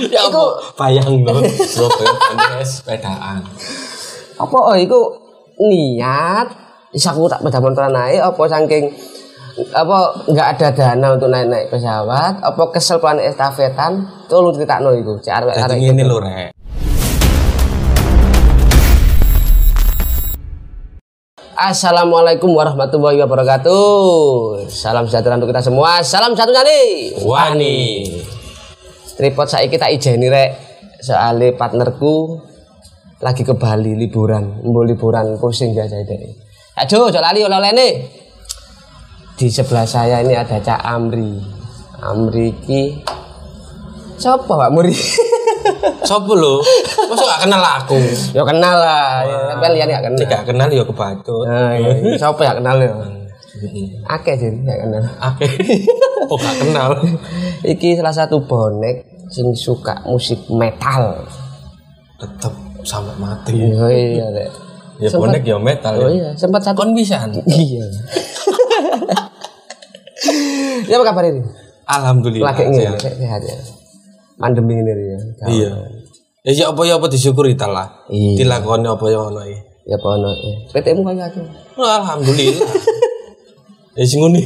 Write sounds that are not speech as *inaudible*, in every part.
*laughs* Ya Iku? Bayang lho, *laughs* Surabaya bandnya sepedaan. apa oh iku niat aku tak sepeda motoran naik apa saking apa nggak ada dana untuk naik-naik pesawat apa kesel plan estafetan tolong critakno iku cek arek Jadi arek ngene lho rek. Assalamualaikum warahmatullahi wabarakatuh. Salam sejahtera untuk kita semua. Salam satu nih. Wani. Tripod saya kita ijeni rek. Soalnya partnerku lagi ke Bali liburan, mau liburan pusing biasa itu. Aduh, jangan lali oleh nih. Di sebelah saya ini ada Cak Amri. Amri ki Siapa Pak Muri? *laughs* Sopo lho? Masa gak kenal aku? ya kenal lah, tapi lihat gak kenal. Gak kenal ya kebacut. Nah, iya, iya. siapa ya kenal ya? Akeh sih, gak kenal. Oke. *laughs* Oh gak kenal. Iki salah satu bonek sing suka musik metal. Tetep sampai mati. Oh iya, Rek. Ya bonek ya metal Oh ya. iya, sempat satu. Kon bisa. Iya. Ya apa kabar ini? Alhamdulillah. Lagi ini, sehat. ya. Pandemi ini ya. Iya. Ya sih apa ya apa disyukuri ta lah. Iya. Dilakoni apa ya ono iki. Ya apa ono ya. PT mu kaya aku. Alhamdulillah. *laughs* Ya sing ngono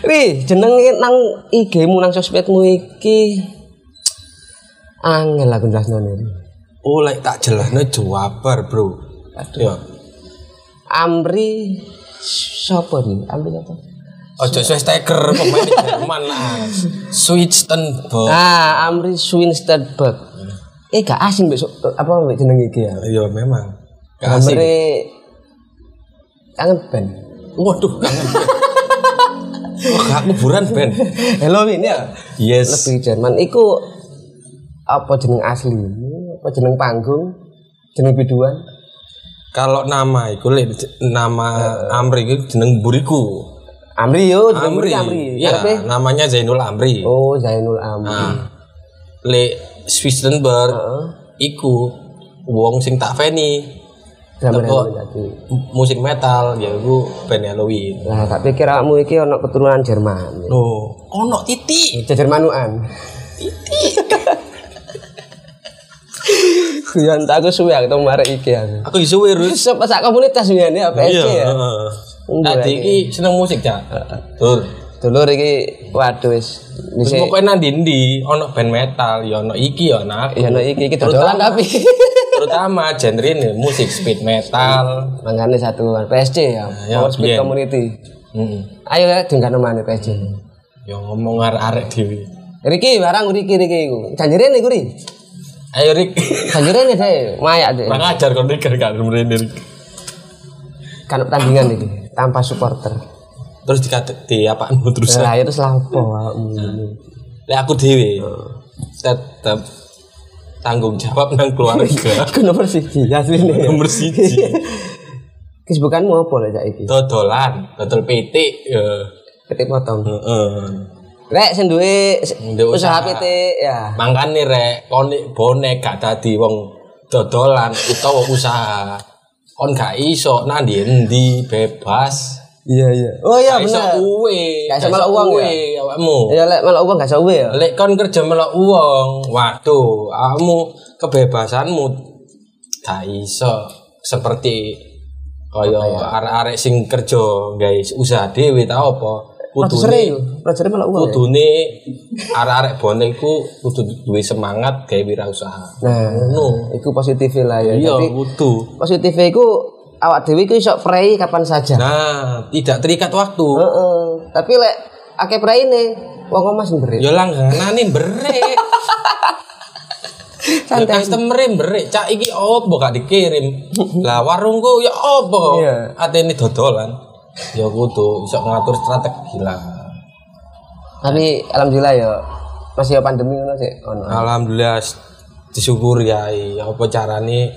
Ri, jenenge nang IG-mu nang sosmedmu iki angel aku jelasno nih. Oh lek tak jelasno Jawabar, Bro. Ya. Amri sapa nih? Amri apa? Ojo Schweinsteiger pemain Jerman lah. Schweinsteiger. Ah, Amri Swinstedberg. Eh gak asing besok apa mbek jeneng iki ya. Iya memang. Gak asik. Amri kangen band. Waduh, kangen. Oh, gak kuburan Ben. Halloween ya. Yes. Lebih Jerman iku apa jeneng asli? Apa jeneng panggung? Jeneng biduan? Kalau nama iku nama Amri iku jeneng buriku. Amri yo, jeneng Amri. Amri. Karepe? namanya Zainul Amri. Oh, Zainul Amri. Nah, lek Schweinsteiger Heeh. iku wong sing tak feni Teko. M- musik metal ya iku band Halloween. Lah, tak pikir kamu iki ana keturunan Jerman. Loh, ono titik. Jermanuan. Kuyan *laughs* tak aku suwe aku ketemu arek iki aku. Aku wirus. Wis apa sak komunitas biyen ya PSG ya. heeh. Unggul Tadi iki seneng musik, Cak. Betul. Dulur iki waduh wis Wis pokoke nang ndi ono band metal, ya ono iki ya ono aku. ya no iki iki dodolan tapi. *laughs* Terutama genre ini musik speed metal. Mangane satu PSG ya. ya, Power Speed. Community. Ayo ya dengkano mana PSG. Ya ngomong arek-arek dhewe. Riki barang Riki Riki iku. Janjiren iku Ri. Ayo Rik. Janjiren deh, mayak deh. Kurang ajar kon Rik gak mrene Rik. Kan pertandingan iki tanpa supporter. Terus dikate di apaan terus. Lah itu selapo. Lek aku dhewe tetep tanggung jawab nang keluarga. Iku *laughs* nomor siji asline. Nomor siji. *laughs* Kesibukanmu apa cak iki? Dodolan, dodol PT ya. Ketik potong. Heeh. Rek sing duwe usaha. PT ya. Mangkane rek kon nek bonek gak dadi wong dodolan utawa usaha. Kon gak iso nang endi bebas. Iya iya. Oh iya iso bener. uwe. Gak iso melok uang ya? awakmu. Ya lek malah uang gak sawe ya. Lek kon kerja melok uang, waduh, kamu kebebasanmu gak iso seperti kaya arek-arek sing kerja guys usaha dhewe ta apa kudune. Produser malah uang. ya? kudune arek-arek bonek ku kudu duwe semangat gawe wirausaha. Nah, Ngono. iku positif lah ya. Iya, kudu. positif iku awak dhewe iku iso prei kapan saja. Nah, tidak terikat waktu. Heeh. Tapi lek akeh praine wong omah sing berik. Ya langganane brek. *laughs* Ya Santai. customer brek. Cak iki opo gak dikirim. Lah warungku ya opo? Iya. Atene dodolan. Ya kudu iso ngatur strategi lah. Tapi alhamdulillah ya masih ya pandemi ngono sih ono. Alhamdulillah disyukuri ya apa carane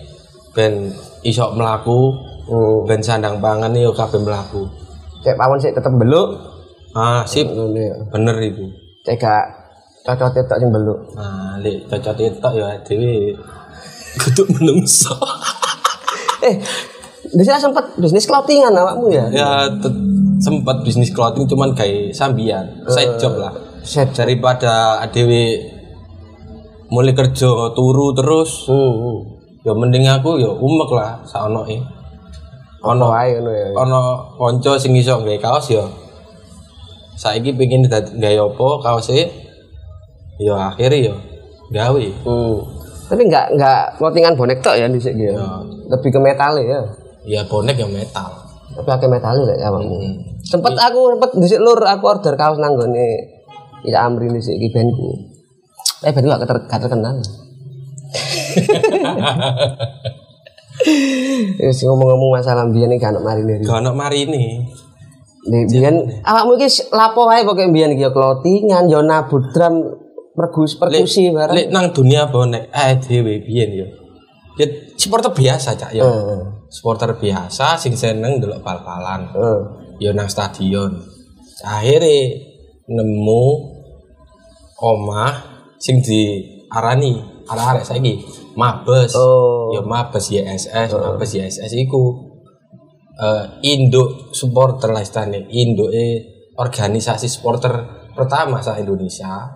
ben iso mlaku Hmm. ben sandang pangan yo kabeh mlaku. Cek pawon sih tetep beluk. Ah, sip. Bener itu. Cek gak cocok tok sing beluk. Nah, lek cocok itu ya dhewe kudu menungso. *laughs* Eh, bisa sempat bisnis clothingan awakmu ya? ya sempat bisnis clothing cuman kayak sambian, side job lah. Set. daripada adewe mulai kerja turu terus Hmm. hmm. ya mending aku ya umek lah saonoke Ono ae ngono ya. ana kanca sing iso gawe kaos ya saiki pengen dadi- gawe apa kaose ya akhirnya ya gawe Hmm. Tapi enggak enggak clothingan bonek tok ya dhisik ya. Lebih ke metal ya. ya bonek ya metal Tapi akeh metal lek ya awakmu. Hmm. Sempet aku sempet dhisik lur aku order kaos nang gone Ila Amri dhisik iki bandku. Eh bandku gak terkenal. *laughs* Wis ngomong-ngomong masalah mbiyen iki ono marine gak ono marini Nek Biyen awakmu iki lapo wae pokoke mbiyen iki ya clothingan ya drum pergus perkusi barang. lek nang dunia bonek eh dhewe biyen ya? Ya supporter biasa cak ya. Supporter biasa sing seneng delok bal-balan. Ya nang stadion. Akhirnya nemu omah sing diarani arek-arek saiki mabes. Oh. ya mabes YSS mabes YSS iku eh induk supporter lah istilahnya. Induk organisasi supporter pertama sa Indonesia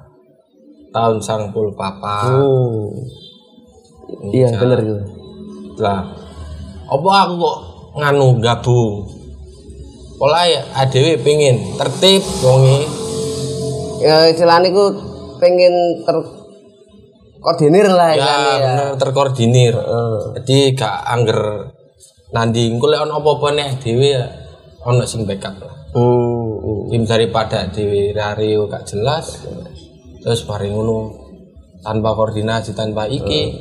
tahun sang papa Hmm. Iya bener itu. lah apa aku kok nganu gabung? Pola ya adewe pengen tertib wongi Ya istilahnya ku pengen ter koordinir lah ya ya. bener terkoordinir Heeh. jadi gak angger nanti engko lek ono apa-apa nek dhewe ya ono sing backup lah Hmm. hmm. tim daripada dhewe rario gak jelas terus bareng ngono tanpa koordinasi tanpa iki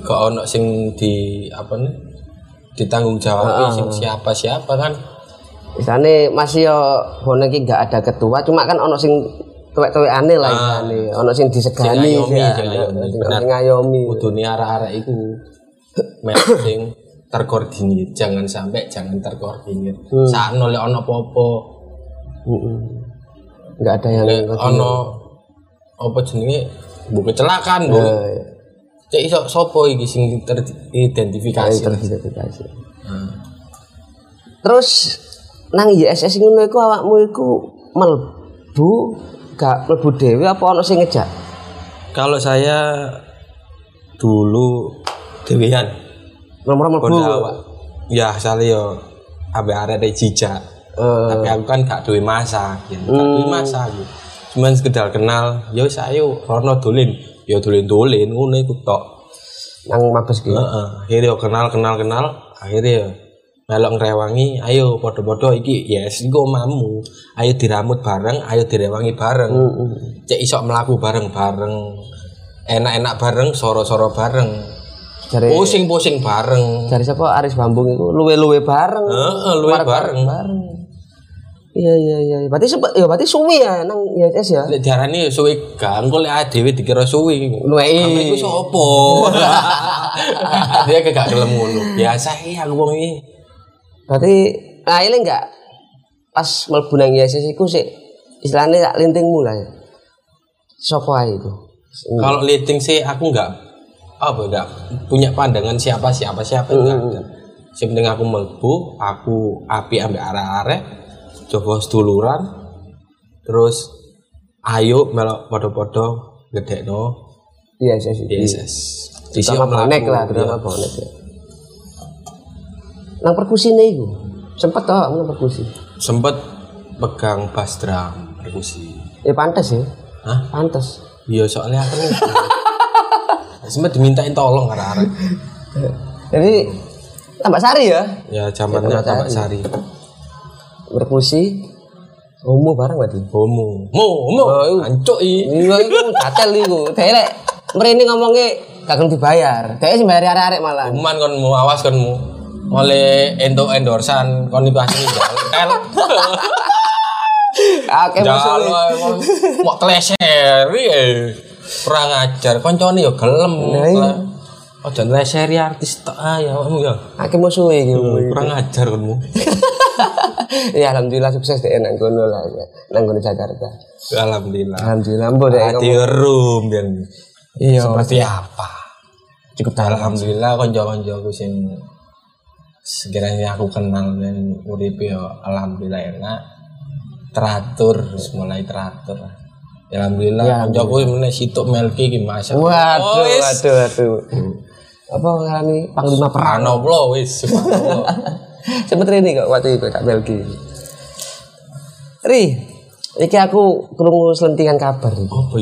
gak ono sing di apa nih ditanggung jawab sing siapa siapa kan Istilahnya masih yo bonek gak ada ketua, cuma kan ono sing tuwek-tuwek aneh lah istilahnya. Ono sing disegani Sing ngayomi, sing ngayomi, kudune arek-arek iku mek *coughs* sing terkoordinir. Jangan sampai jangan terkoordinir. Saat oleh ono Heeh. Enggak ada yang ono apa jenenge? Bu kecelakaan bu Eh, cek iso sopo iki sing teridentifikasi teridentifikasi. Hmm. Terus nang ISS ngono iku awakmu iku melbu gak mlebu dhewe apa ono sing ngejak? kalau saya dulu dewean Nomor mlebu. Honda awak. Ya asale yo ambek arek dari jijak. Eh, tapi aku kan gak duwe masa gitu gak duwe masa gitu cuman sekedar kenal ya wis ayo rono dolen ya dolen-dolen ngono iku tok. Nang mabes ki. heeh akhirnya yo kenal kenal kenal akhirnya ya melok ngrewangi ayo padha-padha iki yes iku omamu ayo diramut bareng ayo direwangi bareng Heeh. cek iso melaku bareng-bareng enak-enak bareng soro-soro bareng Jare pusing-pusing bareng jare sapa Aris Bambung iku luwe-luwe bareng. heeh luwe bareng bareng. Iya iya iya. Berarti sempet ya berarti suwi ya nang ISS ya. lek diarani suwi gak engko lek dhewe dikira suwi Luwei. Kamu iku sopo? *laughs* Dia gak gelem ngono. Biasa iki aku wong iki. Berarti nah ini enggak pas mlebu nang ISS iku sik istilahnya tak lintingmu lah ya. Sopo ae iku? Kalau lighting sih aku nggak apa nggak punya pandangan siapa siapa siapa enggak. Enggak. Yang penting aku melbu, aku api ambek arek-arek, coba seduluran, terus ayo melok podo-podo gedekno ISS itu. DSS. Terutama bonek lah, terutama bonek ya. Nang perkusi nih iku. Sempet toh nang perkusi. Sempet pegang bass drum perkusi. Eh pantes ya. Hah? Pantes. Iya soalnya aku *laughs* Sempet dimintain tolong arek-arek. Jadi tambah sari ya. Ya zamannya Tambak Sari. Perkusi. Homo bareng berarti. Homo. Mo, mo. Oh. Ancuk i. Iya iku gatel iku. Dhewe lek mrene ngomongnya kagak dibayar. Dhewe sing bayar arek-arek malah. Kuman kon mu awas kon mu. Oleh endo endorsan kon tel. Akeh musuh. Jalo mau teleser ya. Perang ajar koncone yo gelem. Nah, iya. Ojo teleseri artis tok ae awakmu ya. Akeh musuh iki. Kurang ajar konmu. *laughs* Ya alhamdulillah sukses deh nang kono lah ya. Nang kono Jakarta. Alhamdulillah. Alhamdulillah mbok deh Hati room dan Iya. seperti apa? Cukup. Alhamdulillah konco-koncoku sing sekiranya aku kenal dan urip yo alhamdulillah enak teratur terus mulai teratur Ya alhamdulillah Ya, kancaku meneh situk Melki ki Masya Waduh, wis. waduh, waduh. Apa ngalami panglima perang? Subhanallah wis. *laughs* Sempet ini kok waktu itu tak belgi. Ri, iki aku krungu selentingan kabar iki. Oh.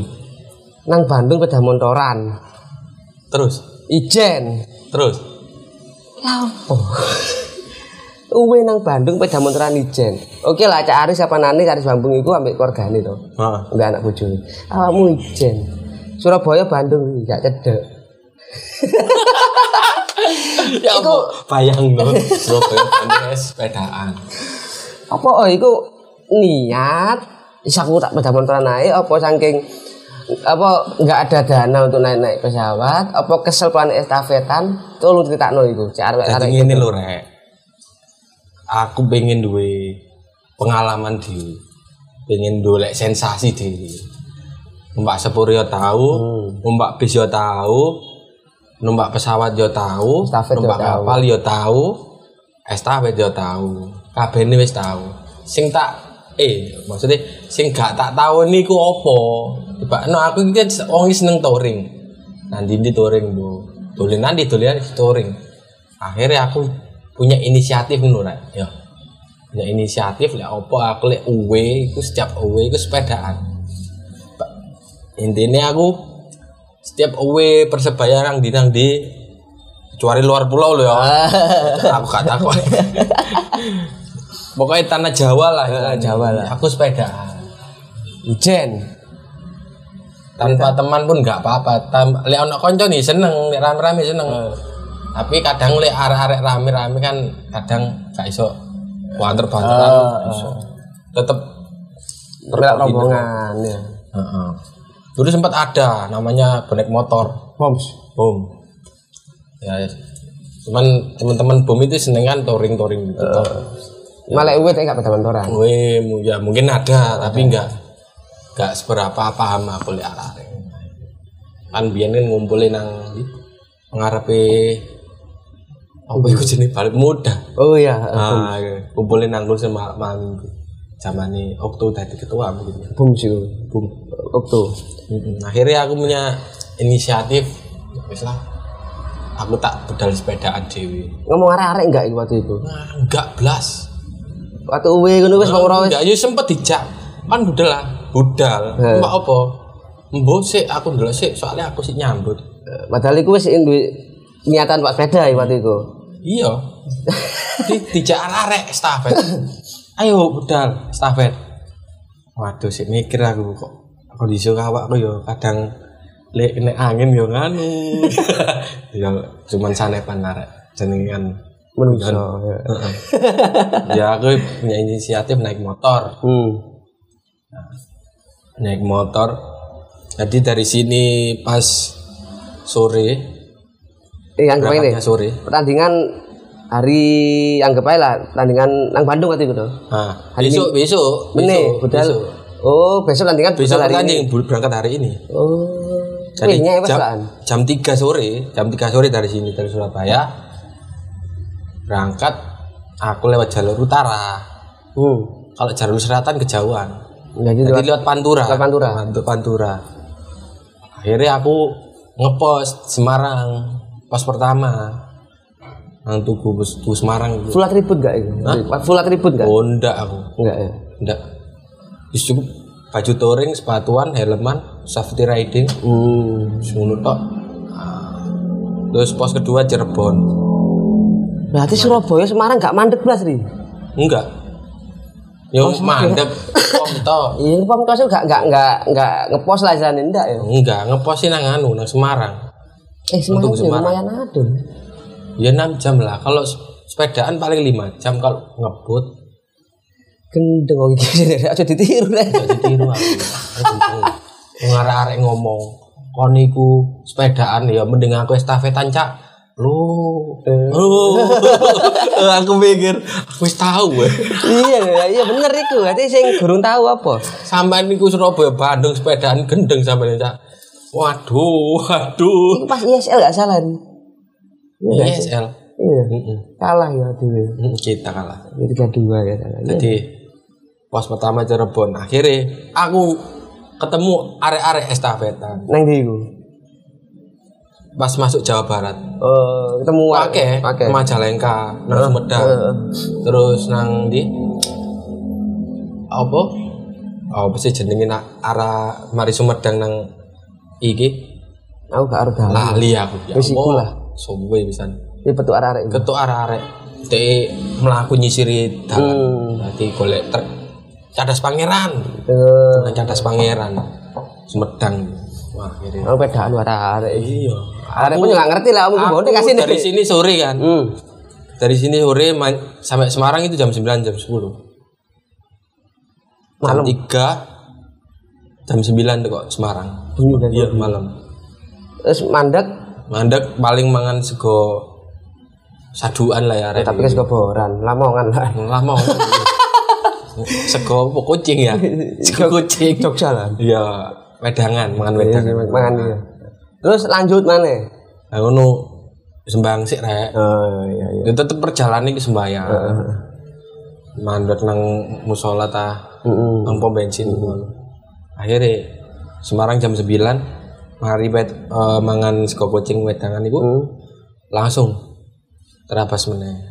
Nang Bandung peda montoran. Terus, Ijen. terus. Lapo. *laughs* Uwe nang Bandung peda montoran ijen. Oke lah Cak Aris apa nani Aris Bambung iku ambek keluargane to. Heeh. Enggak anak bojone. Awakmu ijen. Surabaya Bandung iki gak cedek. *laughs* Ya apa? Bayang lho. Surabaya Bandung sepedaan. Apa oh iku niat Is aku tak peda montoran naik apa saking apa nggak ada dana untuk naik-naik pesawat apa kesel plan estafetan tolong critakno iku cek arek-arek Jadi ngene lho rek. Aku pengen duwe pengalaman di pengen dolek sensasi di numpak sepur yo tahu, numpak bis yo tahu, numpak pesawat yo tahu, Estafet yo numpak tahu. kapal yo tahu, estafet yo tahu. Kabeh wis tahu. Sing tak eh maksudnya sing gak tak tahu niku apa? Tiba no aku iki kan wong seneng touring. Nanti di touring bu, dolen nanti dolen touring. Akhirnya aku punya inisiatif ngono. Yo. Punya inisiatif lek apa aku lek uwe iku setiap uwe iku sepedaan. Intinya aku setiap uwe persebaya nang di nang di kecuali luar pulau loh ya. aku gak takut. *laughs* Pokoknya tanah Jawa lah. Tanah Jawa lah. Aku sepedaan. ijen tanpa teman pun nggak apa-apa. Tam, lek ono konco nih seneng lek rame-rame seneng. Tapi kadang lek arek-arek rame-rame kan kadang gak iso. Banter banteran Ah, iso. Tetep rombongan ya. Heeh. dulu sempat ada namanya bonek motor. Moms. bom. Ya ya. cuman teman-teman bom itu seneng kan touring touring gitu Malah uwe tak peda montoran. Weh, mu- ya mungkin ada, tapi enggak enggak seberapa paham aku lihat arek. Kan biyen kan ngumpulin nang ngarepe apa iku jenenge balik muda. Oh iya, Ah, iya. kumpulin nang kursi malam malam zamane Okto dadi ketua mungkin. bom sih. Bom. Okto. Akhirnya aku punya inisiatif wis lah. Aku tak bedal sepedaan dewi. Ngomong arek-arek enggak iku waktu itu. Nah, enggak blas. Waktu uwe ngono wis ora wis. Enggak, ya sempet dijak. Kan budal lah, budal. He. Mbak apa? Mbok sik aku ndelok sik soalnya aku sik nyambut. Padahal iku wis duwe niatan Pak sepeda ya waktu itu. Iya. *laughs* Di dijak arek estafet. Ayo budal estafet. Waduh sik mikir aku kok kondisi awakku yo kadang lek kena angin yo nganu. *laughs* ya cuman sanepan arek jenenge kan Menungso. ya. Ya aku punya inisiatif naik motor. Hmm. Naik motor jadi dari sini pas sore Eh anggap ini. sore Pertandingan hari anggap aja lah pertandingan nang Bandung waktu itu nah besok besok Benih, besok budal. besok Oh, besok pertandingan besok hari ini. pertanding bu- berangkat hari ini Oh. jadi Wih, apa jam, selaan? jam 3 sore jam 3 sore dari sini dari Surabaya berangkat aku lewat jalur utara Hmm. kalau jalur selatan kejauhan Jadi jadi lewat lewat Pantura lewat Pantura. Pantu- Pantura akhirnya aku ngepost Semarang pos pertama nang bus, bus Semarang gitu. full atribut enggak itu? Full atribut enggak? Oh, enggak aku. Enggak ya. Enggak. Cukup baju touring, sepatuan, helman, safety riding, Hmm. ngono tok. Terus pos kedua Cirebon. Berarti Surabaya Semarang enggak mandek belas nih. Enggak. Yo mandep pom to. *laughs* Iya, Pak Mutasi enggak enggak enggak enggak ngepost lah jalan enggak ya. Enggak, ngepostin nang anu nang Semarang. Eh, Semarang sih Semarang. lumayan adem. Ya 6 jam lah. Kalau sepedaan paling 5 jam kalau ngebut Gendeng kok iki aja ditiru deh. gak ditiru aku. *laughs* Ngarek-arek ngomong, kon iku sepedaan ya mending aku estafetan cak. Lu, lu, aku mikir, aku wis tahu gue. iya, iya bener iku. Berarti sing gurung tahu apa. Sampai niku Surabaya Bandung sepedaan gendeng sampai cak. Waduh, waduh. Iku pas ISL enggak salah. nih. Iya? ISL. Iya. Mm-mm. Kalah ya dhewe. Mm, Kita kalah. Jadi tiga dua ya. Iya. Jadi pos pertama Cirebon. Akhirnya aku ketemu arek-arek estafetan Nang ndi iku? Pas masuk Jawa Barat. Eh, ketemu Pakai, pakai. Majalengka, nang Sumedang. Heeh. Terus nang di apa? Oh, apa sih jenenge arah mari Sumedang nang iki? Aku gak arep. Lali aku. Ya Wis iku lah. Suwe pisan. Iki petuk arek-arek. iku. Ketuk arah-arek. Dek melaku nyisiri dalan. Hmm. Dadi golek truk cadas pangeran. Nang cadas pangeran. Sumedang. Wah, akhirnya. aku pedaan arek-arek. Iya. Arek pun nggak ngerti lah kamu bonde kasih dari sini sore kan. Hmm. Dari sini sore sampai Semarang itu jam 9 jam 10. Jam Malam. 3 jam 9 tuh kok Semarang. Dan Iya malam. Terus mandek Mandek paling mangan sego saduan lah ya arek. tapi kes keboran, lamongan lah. *laughs* lama. sego apa kucing ya? *laughs* Sego kucing. Jogja lah. Iya, wedangan, mangan wedangan. Mangan dia. Terus lanjut mana? Nah, ngono sembayang sik rek. Oh iya iya. Ya tetep perjalanan iki sembayang. Mandek nang musola ta, Heeh. nang pom bensin ngono. Akhirnya Semarang jam 9 mari wet, eh, mangan sego kucing wedangan iku Hmm. langsung terabas meneh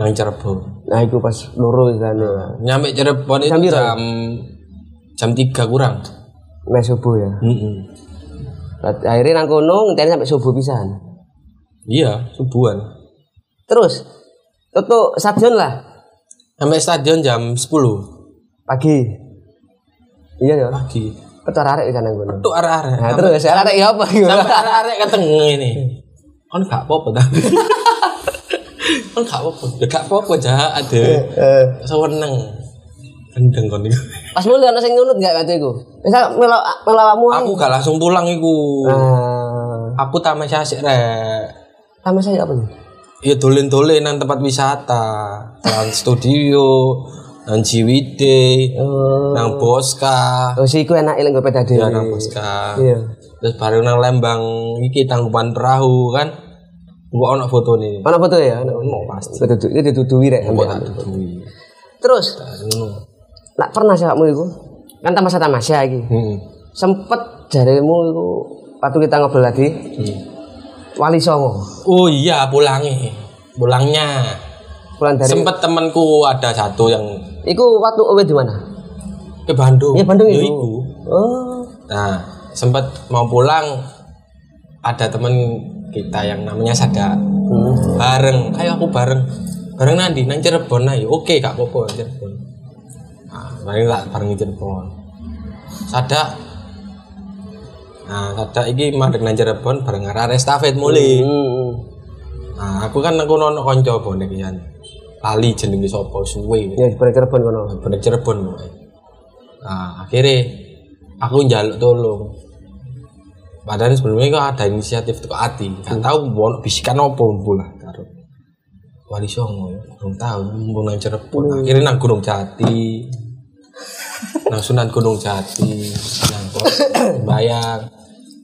nang Cirebon. Nah, itu pas loro istilahnya. Nyampe Cirebon itu Jam jam jam 3 kurang. Mes subuh ya. Heeh. Berarti Akhirnya nang kono ngenteni sampai subuh pisan. Iya, subuhan. Terus tutup stadion lah Sampai stadion jam 10 pagi. Iya ya. pagi. Ketar arek di sana kono. Tuh arek-arek. Nah, terus arek ya apa sampai arek-arek ketemu ini kan gak apa-apa tapi *laughs* kan gak apa-apa ya gak apa-apa jahat ada Eh, seweneng gendeng kon iku pas mulai ana sing nunut gak waktu iku? Misal melo melawamu aku gak langsung pulang iku. Nah, aku tamasya sik rek. Sama saya apa nih? ya dolen-dolen nang tempat wisata. Nang studio nang Ciwide Oh, nang Boska. Oh si iku enak eling gue peda ya dhewe. nang Boska. Iya. terus bareng nang Lembang iki tangkuban perahu kan? Gua ono foto nih Mana foto ya? Ono pasti. Itu itu ditutui rek sampai. tak Terus, ngono nak pernah sih kamu iku? Kan tamasya tamasya iki. Heeh. Sempet jarimu iku waktu kita ngobrol tadi Hmm. Wali Songo. Oh iya pulangnya, pulangnya. Pulang dari Sempet temanku ada satu yang Iku waktu awet di mana? ke Bandung. Iya Bandung Ya, itu. Oh. Nah sempet mau pulang ada temen kita yang namanya Sada Hmm. bareng kayak aku bareng bareng nanti nang Cirebon ayo oke kak popo Cirebon bareng tak bareng di Cirebon Sada nah Sada iki mandek nang Cirebon bareng arek estafet mulai Hmm. Nah, aku kan aku nono konco bonek yan. Lali jenenge sapa suwe. Ya di Cirebon kono. Bonek Cirebon wae. Nah, akhirnya aku njaluk tolong. Padahal sebelumnya kok ada inisiatif teko ati. Gak tahu mau bisikan apa pula karo Wali Songo. Belum tahu mau nang Cirebon. Akhirnya nang Gunung Jati. Nang Sunan Gunung Jati. Nang kok sembayang.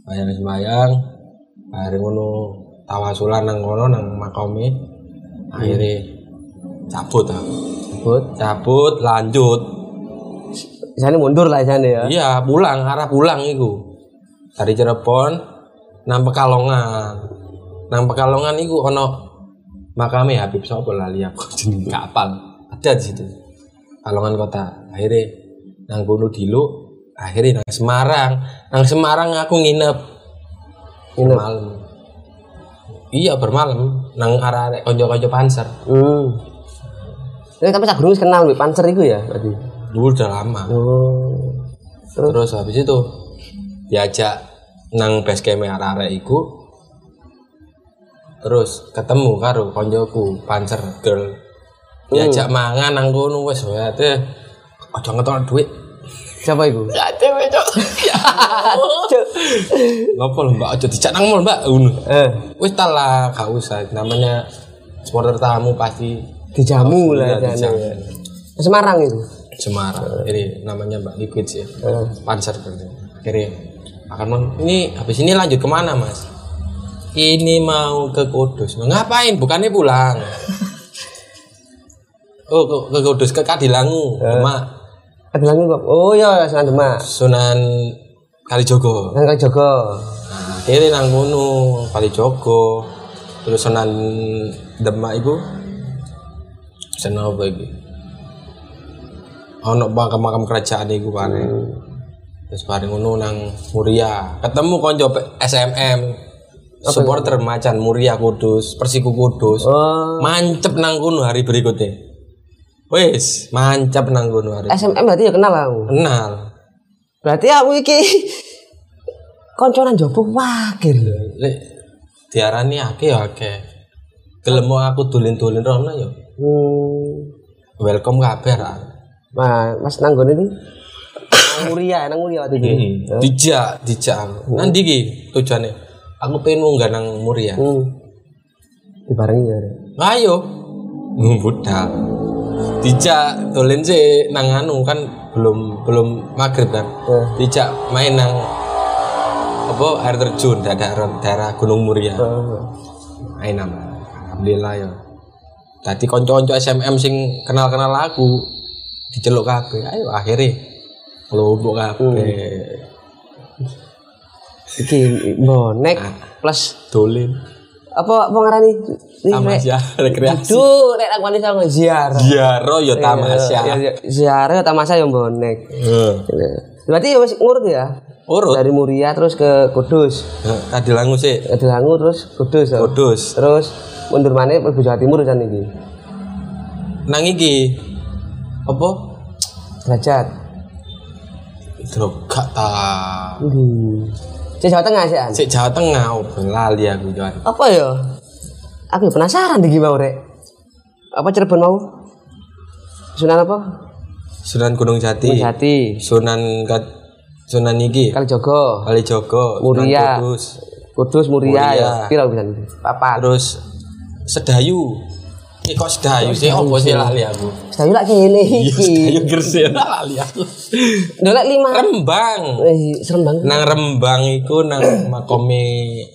Bayang sembayang. Bareng ngono tawasulan nang kono nang makome. Akhirnya cabut aku. But, Cabut lanjut. di sana mundur lah sana ya. Iya, pulang arah pulang iku. Dari Cirebon nang Pekalongan. Nang Pekalongan iku ono makame Habib sapa lali aku jeneng gak apal. Ada di situ. Pekalongan kota. Akhirnya nang kono dulu, akhirnya nang Semarang. Nang Semarang aku nginep Nginep. malam. Iya bermalam nang arah arek konco-konco panser. Hmm. Ini tapi sak gunung wis kenal Mbak Pancer iku ya berarti. Dulu udah lama. Oh. Terus habis itu diajak nang base camp arek-arek iku terus ketemu karo konjoku Panzer Girl diajak mangan nang kono wis wae aja ngetok duit. Siapa iku? ya cewek cok. Ya ngopo lho mbak? Aja dijak nang mall mbak. Ngono. Eh, wis ta lah gak usah. Namanya supporter tamu pasti dijamu lah dijamu. ya. Semarang itu. Semarang. Ini namanya mbak Liquid sih Eh. Panzer Girl akhirnya akan ini habis ini lanjut ke mana mas? Ini mau ke Kudus. Ngapain? Bukannya pulang. *laughs* Oh ke, ke Kudus ke Kadilangu. Mak Kadilangu kok. Oh iya Sunan Demak. Sunan Kalijogo. Nang Jogo. Nah, kiri nang kono Kalijogo. Terus Sunan Demak iku Sunan apa iki? Ono makam-makam kerajaan iku bareng. Terus bareng ngono nang Muria. Ketemu konco SMM. Supporter macan Muria Kudus, Persiku Kudus. Oh. Mancep nang kono hari berikutnya. Wes, mancep nang kono hari. SMM berarti ya kenal aku. Kenal. Berarti aku iki *laughs* konconan jopo wakil lho. Lek diarani akeh ya akeh. Gelem mau aku dolen-dolen rono ya. Hmm. Welcome kabeh ra. Nah, Mas nang gone iki nang Muria, nang Muria waktu itu. Hmm. Dijak, dijak aku. Nanti ki tujuane. Aku pengen munggah nang Muria. Hmm. Dibarengi ya. Ayo. Ngumbudal. Dijak dolen sih nang anu kan belum belum maghrib kan. Eh. Dijak main nang apa air terjun daerah daerah Gunung Muria. Oh. Main nama. Alhamdulillah ya. Tadi konco-konco SMM sing kenal-kenal aku diceluk kabeh. Ayo akhirnya kelompok kabeh. Iki bonek plus Dolen. Apa apa ngarani? Ini, Rek. Tamasya rekreasi. Duh, nek aku wani sama ziarah. Ziaro ya tamasya. Iya, iya, Ziarah tamasya yang bonek. Heeh. Berarti ya wis ngurut ya. Urut. Dari Muria terus ke Kudus. Tadi langu sih. Ke Delangu terus Kudus. ya. Kudus. Terus mundur mana ke Jawa Timur kan iki. Nang iki apa? Derajat. Drogak ta. Hmm. Cek Jawa Tengah sih. Sik Jawa Tengah oh, lali aku Johan. Apa ya? Aku penasaran di gimana rek. Apa Cirebon mau? Sunan apa? Sunan Gunung Jati. Gunung Jati. Sunan Kat- Sunan iki. Kalijogo. Kalijogo. Muria. Kudus. Kudus Muria, Muria. ya. Pira bisa Papat. Terus Sedayu. Kok Sedayu sih? Apa sih lali aku? Sedayu lak kene Iya. Sedayu Gresik lali aku. Dolek lima. Rembang. Eh, serem banget. Nang Rembang iku nang makome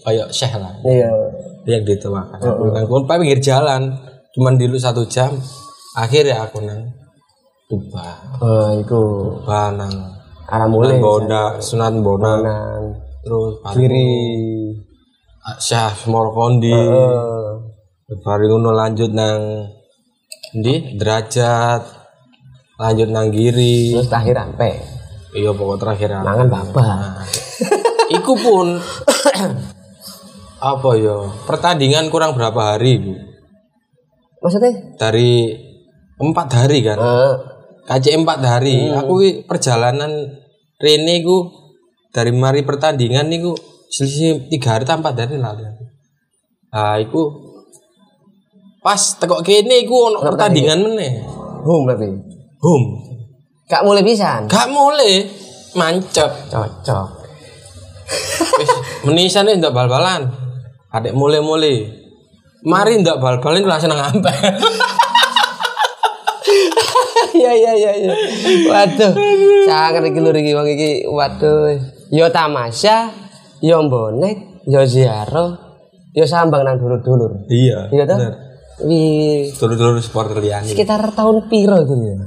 kayak Syekh lah. Iya. Yang dituakan. Aku nang kono pinggir jalan. Cuman dulu satu jam. Akhirnya aku nang Tuba. Oh, iku Tuba nang. Sunan Bonda, Sunan Bonang, Nang terus kiri. Syekh Morkondi. Eh, Bari ngono lanjut nang ndi? Derajat. Lanjut nang giri terus terakhir sampai. Iya pokok terakhir aku. mangan bapak. *laughs* iku pun apa ya? Pertandingan kurang berapa hari bu? Maksudnya? dari empat hari kan? Eh, KC empat hari. Aku ki perjalanan Rene ku dari mari pertandingan niku selisih tiga hari tanpa dari lalu nah iku pas tekok kene iku ono pertandingan meneh hum berarti. Boom. Gak mulai pisan. Gak mulai mancep. Cocok. Wis *laughs* menisan ndak bal-balan. Adek mulai-mulai. Mari ndak bal-balan langsung nang ampe. Iya *laughs* iya iya iya. Waduh. Sangat iki lur iki wong iki. Waduh. Yo tamasya, yo bonek, yo ziarah, yo sambang nang dulur-dulur. iya. Iya toh? Wih, Dulu-dulu supporter liani. sekitar tahun piro itu ya?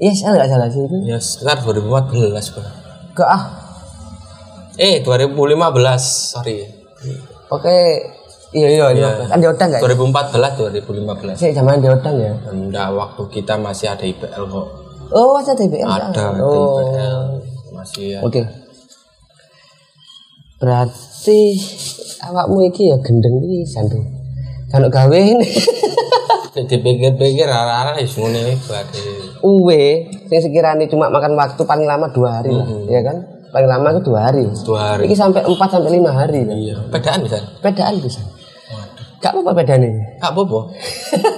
Iya, saya nggak salah sih itu. Ya sekitar 2014, Bang. Ke ah, Eh, 2015, sorry. oke. Iya iya iya. Kan diodang nggak? 2014 2015. Saya zaman diodang ya. Enggak, waktu kita masih ada IPL kok. Oh, ada TBL. Ada ada Oh. IPL. Masih ya. Oke. Berarti awakmu iki ya gendeng iki santai. Kalau gawe ini Dipikir-pikir arah-arah wis ngene iku ade. uwe sing sekiranya cuma makan waktu paling lama dua hari lah, ya kan? Paling lama itu dua hari. Dua hari. Iki sampai empat sampai lima hari kan? Iya, pedaan bisa. Bedaan bisa. Gak apa-apa bedane. Gak apa-apa.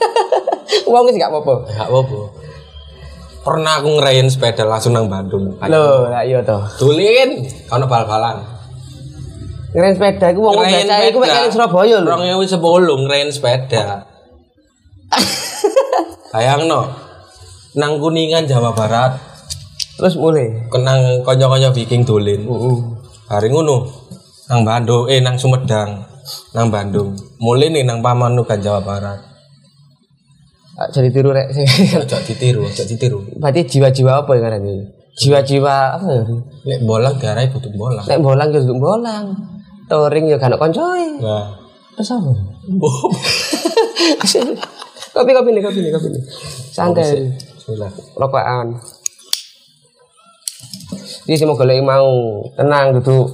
*laughs* Uang sih gak apa-apa. Gak apa-apa. Pernah aku ngerayain sepeda langsung nang Bandung. Loh, iya toh. Tulin, kono bal-balan. Ngeren sepeda iku wong baca iku mek kene Surabaya lho. 2010 ngerayain sepeda. *laughs* Bayang no. Nang Kuningan Jawa Barat, Terus mulai. kenang konyo-konyo Viking dolin. Hari ngono nang Bandung, eh nang Sumedang, nang Bandung. Mulai nih nang Pamanukan Jawa Barat. Jadi tiru rek. *laughs* ojo ditiru ojo ditiru Berarti jiwa-jiwa apa ya karena ini? Jiwa-jiwa apa ya? lek bolang garai kudu bolang Nek bolang ya kudu bolang. Touring ya gak ono koncoe. nah Terus apa? *laughs* kopi kopi nih kopi nih kopi nih. Santai. Rokokan. Iki sih mau golek mau tenang duduk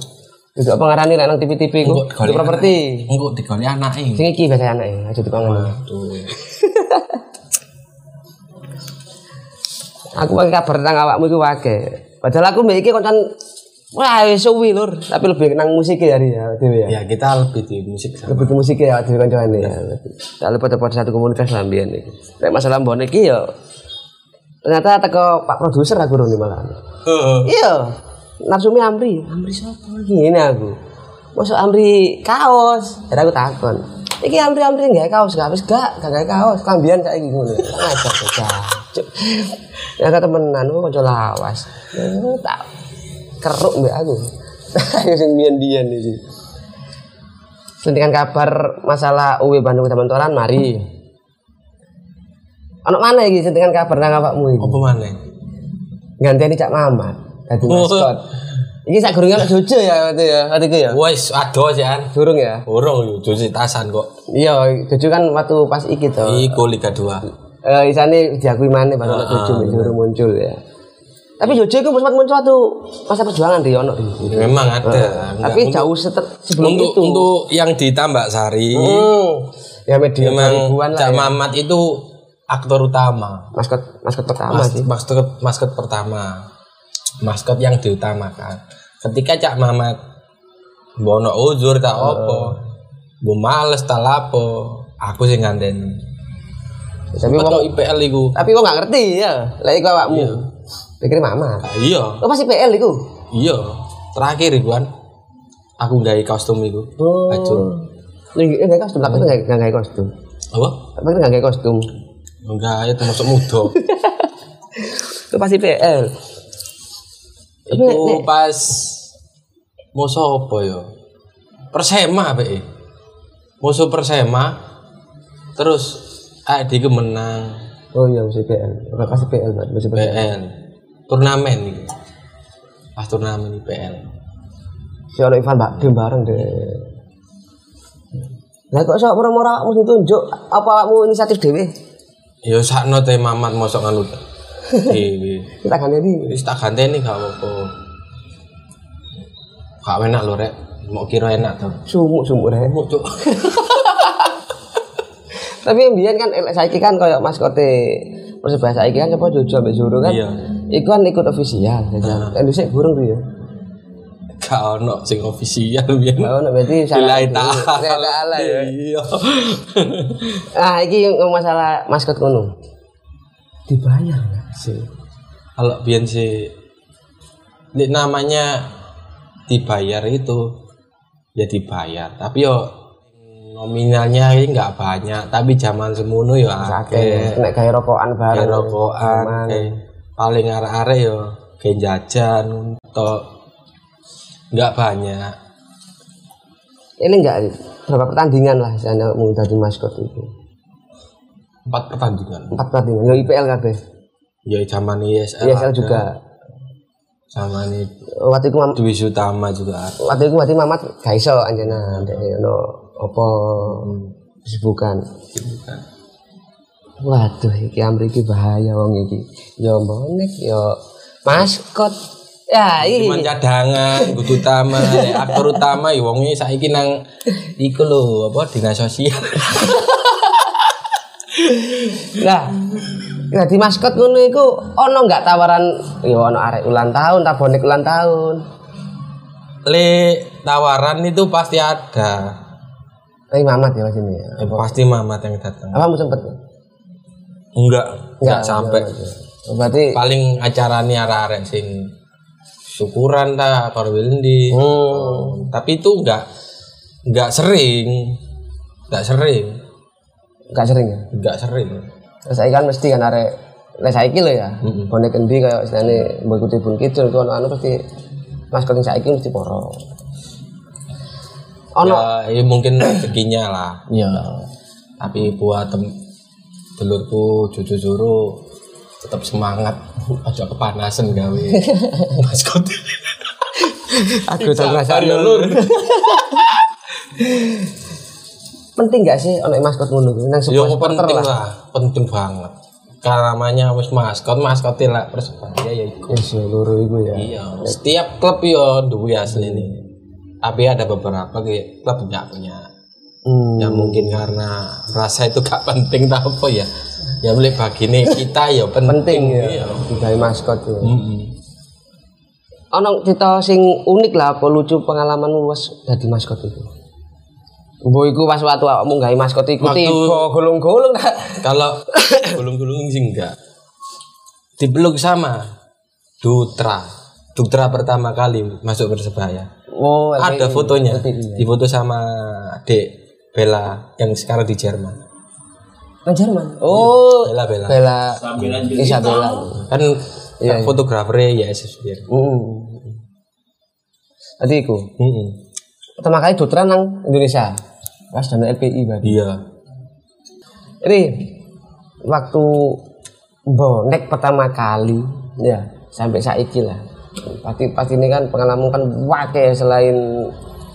duduk apa ngarani lek nang TV-TV ku. Duduk properti. engko digolek anake Sing iki biasa anake aja dipangan. tuh *laughs* Aku pakai kabar tentang awakmu iku wae. Padahal aku mbek iki koncan wah suwi lur, tapi lebih nang musik ya hari ya ya. ya kita lebih di musik sama Lebih ke musik ya dhewe kancane ya. Tak lupa pada satu komunitas lah mbiyen iki. Nek masalah mbone iki ya ternyata teko Pak produser aku rene malah. Iya. Nafsumi Amri, Amri sapa Gini aku. Masuk Amri kaos. Jadi aku takon. Iki Amri Amri nggak kaos gak wis gak gak gawe kaos. Kambian saiki ngono. Ngajak bocah. Ya kata temenan kok kanca lawas. Tak keruk mbak aku. Ayo *laughs* sing biyen-biyen iki. Suntikan kabar masalah UW Bandung Taman Toran mari. Anak mana iki suntikan kabar nang awakmu iki? apa maneh gantian Cak Mamat dadi Oh. maskot. Iki sak gurunge Jojo ya waktu ya, waktu itu ya. wes ado sih an Durung ya. urung yo cuci tasan kok Iya, Jojo kan waktu pas iki to. iku Liga 2 Eh isane diakui maneh baru Jojo mek Jojo muncul ya. Tapi Jojo itu sempat muncul waktu masa perjuangan di ono. memang ada Enggak, Tapi untuk- jauh setet sebelum untuk itu. untuk yang di Tambak Sari Hmm. Ya media memang. Cak Ya. Mamat itu aktor utama Maskot maskot pertama Mas, sih. maskot maskot pertama maskot yang diutamakan ketika Cak Mamat bono uzur tak opo bu males tak lapo aku sih ngandeni Tapi wong IPL iku tapi kok nggak ngerti ya. Lah iku awakmu. Pikir Mamat. Ah, iya Oh pasti PL iku. iya terakhir iku kan aku gawe kostum iku Oh. baju Ini enggak kostum, tapi enggak enggak kostum. apa Tapi enggak kayak kostum. enggak itu masuk muda Itu pasti PL. itu pas musuh apa ya Persema apa musuh Persema terus AD ke menang Oh iya mesti PL. Pasti PL. Mesti PL. PL turnamen gitu pas turnamen IPL Si ono Ivan Mbak Dim bareng deh. Lah kok sok murah-murah mesti tunjuk apa awakmu inisiatif dhewe? ya sakno teh mamat mosok nganu dewe Kita ini. wis tak ganteni gak apa-apa gak enak lho rek mau kira enak tuh Sumuk-sumuk deh. mau cuk *laughs* Tapi mbiyen kan elek saiki kan koyo maskote Persebaya saiki kan coba Jojo ambek Zoro kan. Iya. Iku kan ikut ofisial. Kan dhisik burung tuh ya. gak ono sing ofisial biyen Lah ono berarti salah. Ta'ala ya. iya Ah, iki masalah maskot ngono. Dibayar enggak sih? kalau biyen sih namanya dibayar itu ya dibayar tapi yo nominalnya ini nggak banyak tapi zaman semono ya akeh Nek gawe rokokan bareng. kayak rokokan kayak paling arek-arek yo kayak jajan untuk nggak banyak Ini enggak berapa pertandingan lah saya mau jadi maskot itu. empat pertandingan Empat pertandingan. Yo IPL kabeh. ya zaman ISL, ISL ada, juga. zaman ini Waktu itu mam- Dwi Utama juga waktu itu berarti Mamat gak iso anjana ndek ono apa kesibukan. Waduh, iki Amri iki bahaya wong iki. Yo bonek, yo maskot. Ya, cuman iki. cadangan kudu utama *laughs* aktor utama ya wong iki saiki nang iku lho apa dinas sosial *laughs* Lah, Nah, di maskot ngono iku ono enggak tawaran yo ono arek ulang tahun, ta bonek ulang tahun. le tawaran itu pasti ada Tapi Mamat ya Mas ini ya. Ya, pasti mamat yang datang Apa sempet? Enggak. Enggak sampai. Oh, Berarti paling acara nih arek sing syukuran ta korwilndi hmm, tapi itu enggak enggak sering. Enggak sering. Enggak sering ya. enggak sering. Saya kan mesti kan arek Lah saiki lho ya. Bonek endi kayak istilahnya mbok ikuti bun kidul ono anu pasti maskot yang saiki mesti poro. Ono ya, ya mungkin rezekinya lah. Ya. tapi buat tem dulurku cucu juru tetap semangat aja kepanasan gawe. *laughs* Maskot Aku tak ngerasa ya lur penting gak sih ono maskot ngono kuwi? Nang yo sebuah penting lah. lah. Penting banget. Karena namanya wis maskot maskot lah persebaya ya iku. Wis yo loro iku ya. iya setiap klub yo duwe asli nih tapi ada beberapa klub nggak punya Hmm. ya mungkin karena rasa itu gak penting tak apa ya ya boleh bagine kita ya penting, Penting ya. iya. Digawe maskot ya. Mm-mm. Ono cerita sing unik lah apa lucu pengalamanmu was dadi maskot itu. Mbok iku pas waktu awakmu gawe maskot iku Waktu- tiba gulung-gulung? Kalau gulung-gulung sih enggak. Dipeluk sama Dutra. Dutra pertama kali masuk Persebaya. Oh, Ada LPI. fotonya. LPI, ya. Difoto sama Dek Bella yang sekarang di Jerman. Nang Jerman. Oh, Bella Bella. Bella Isabella. Kan Iya, iya. fotografernya ya Sesbir. Heeh. Tadi iku. Heeh. Pertama kali Dutra nang Indonesia. Pas dana LPI berarti. Iya. Ini waktu bonek pertama kali ya sampai saiki lah. Pasti pasti ini kan pengalaman kan wake selain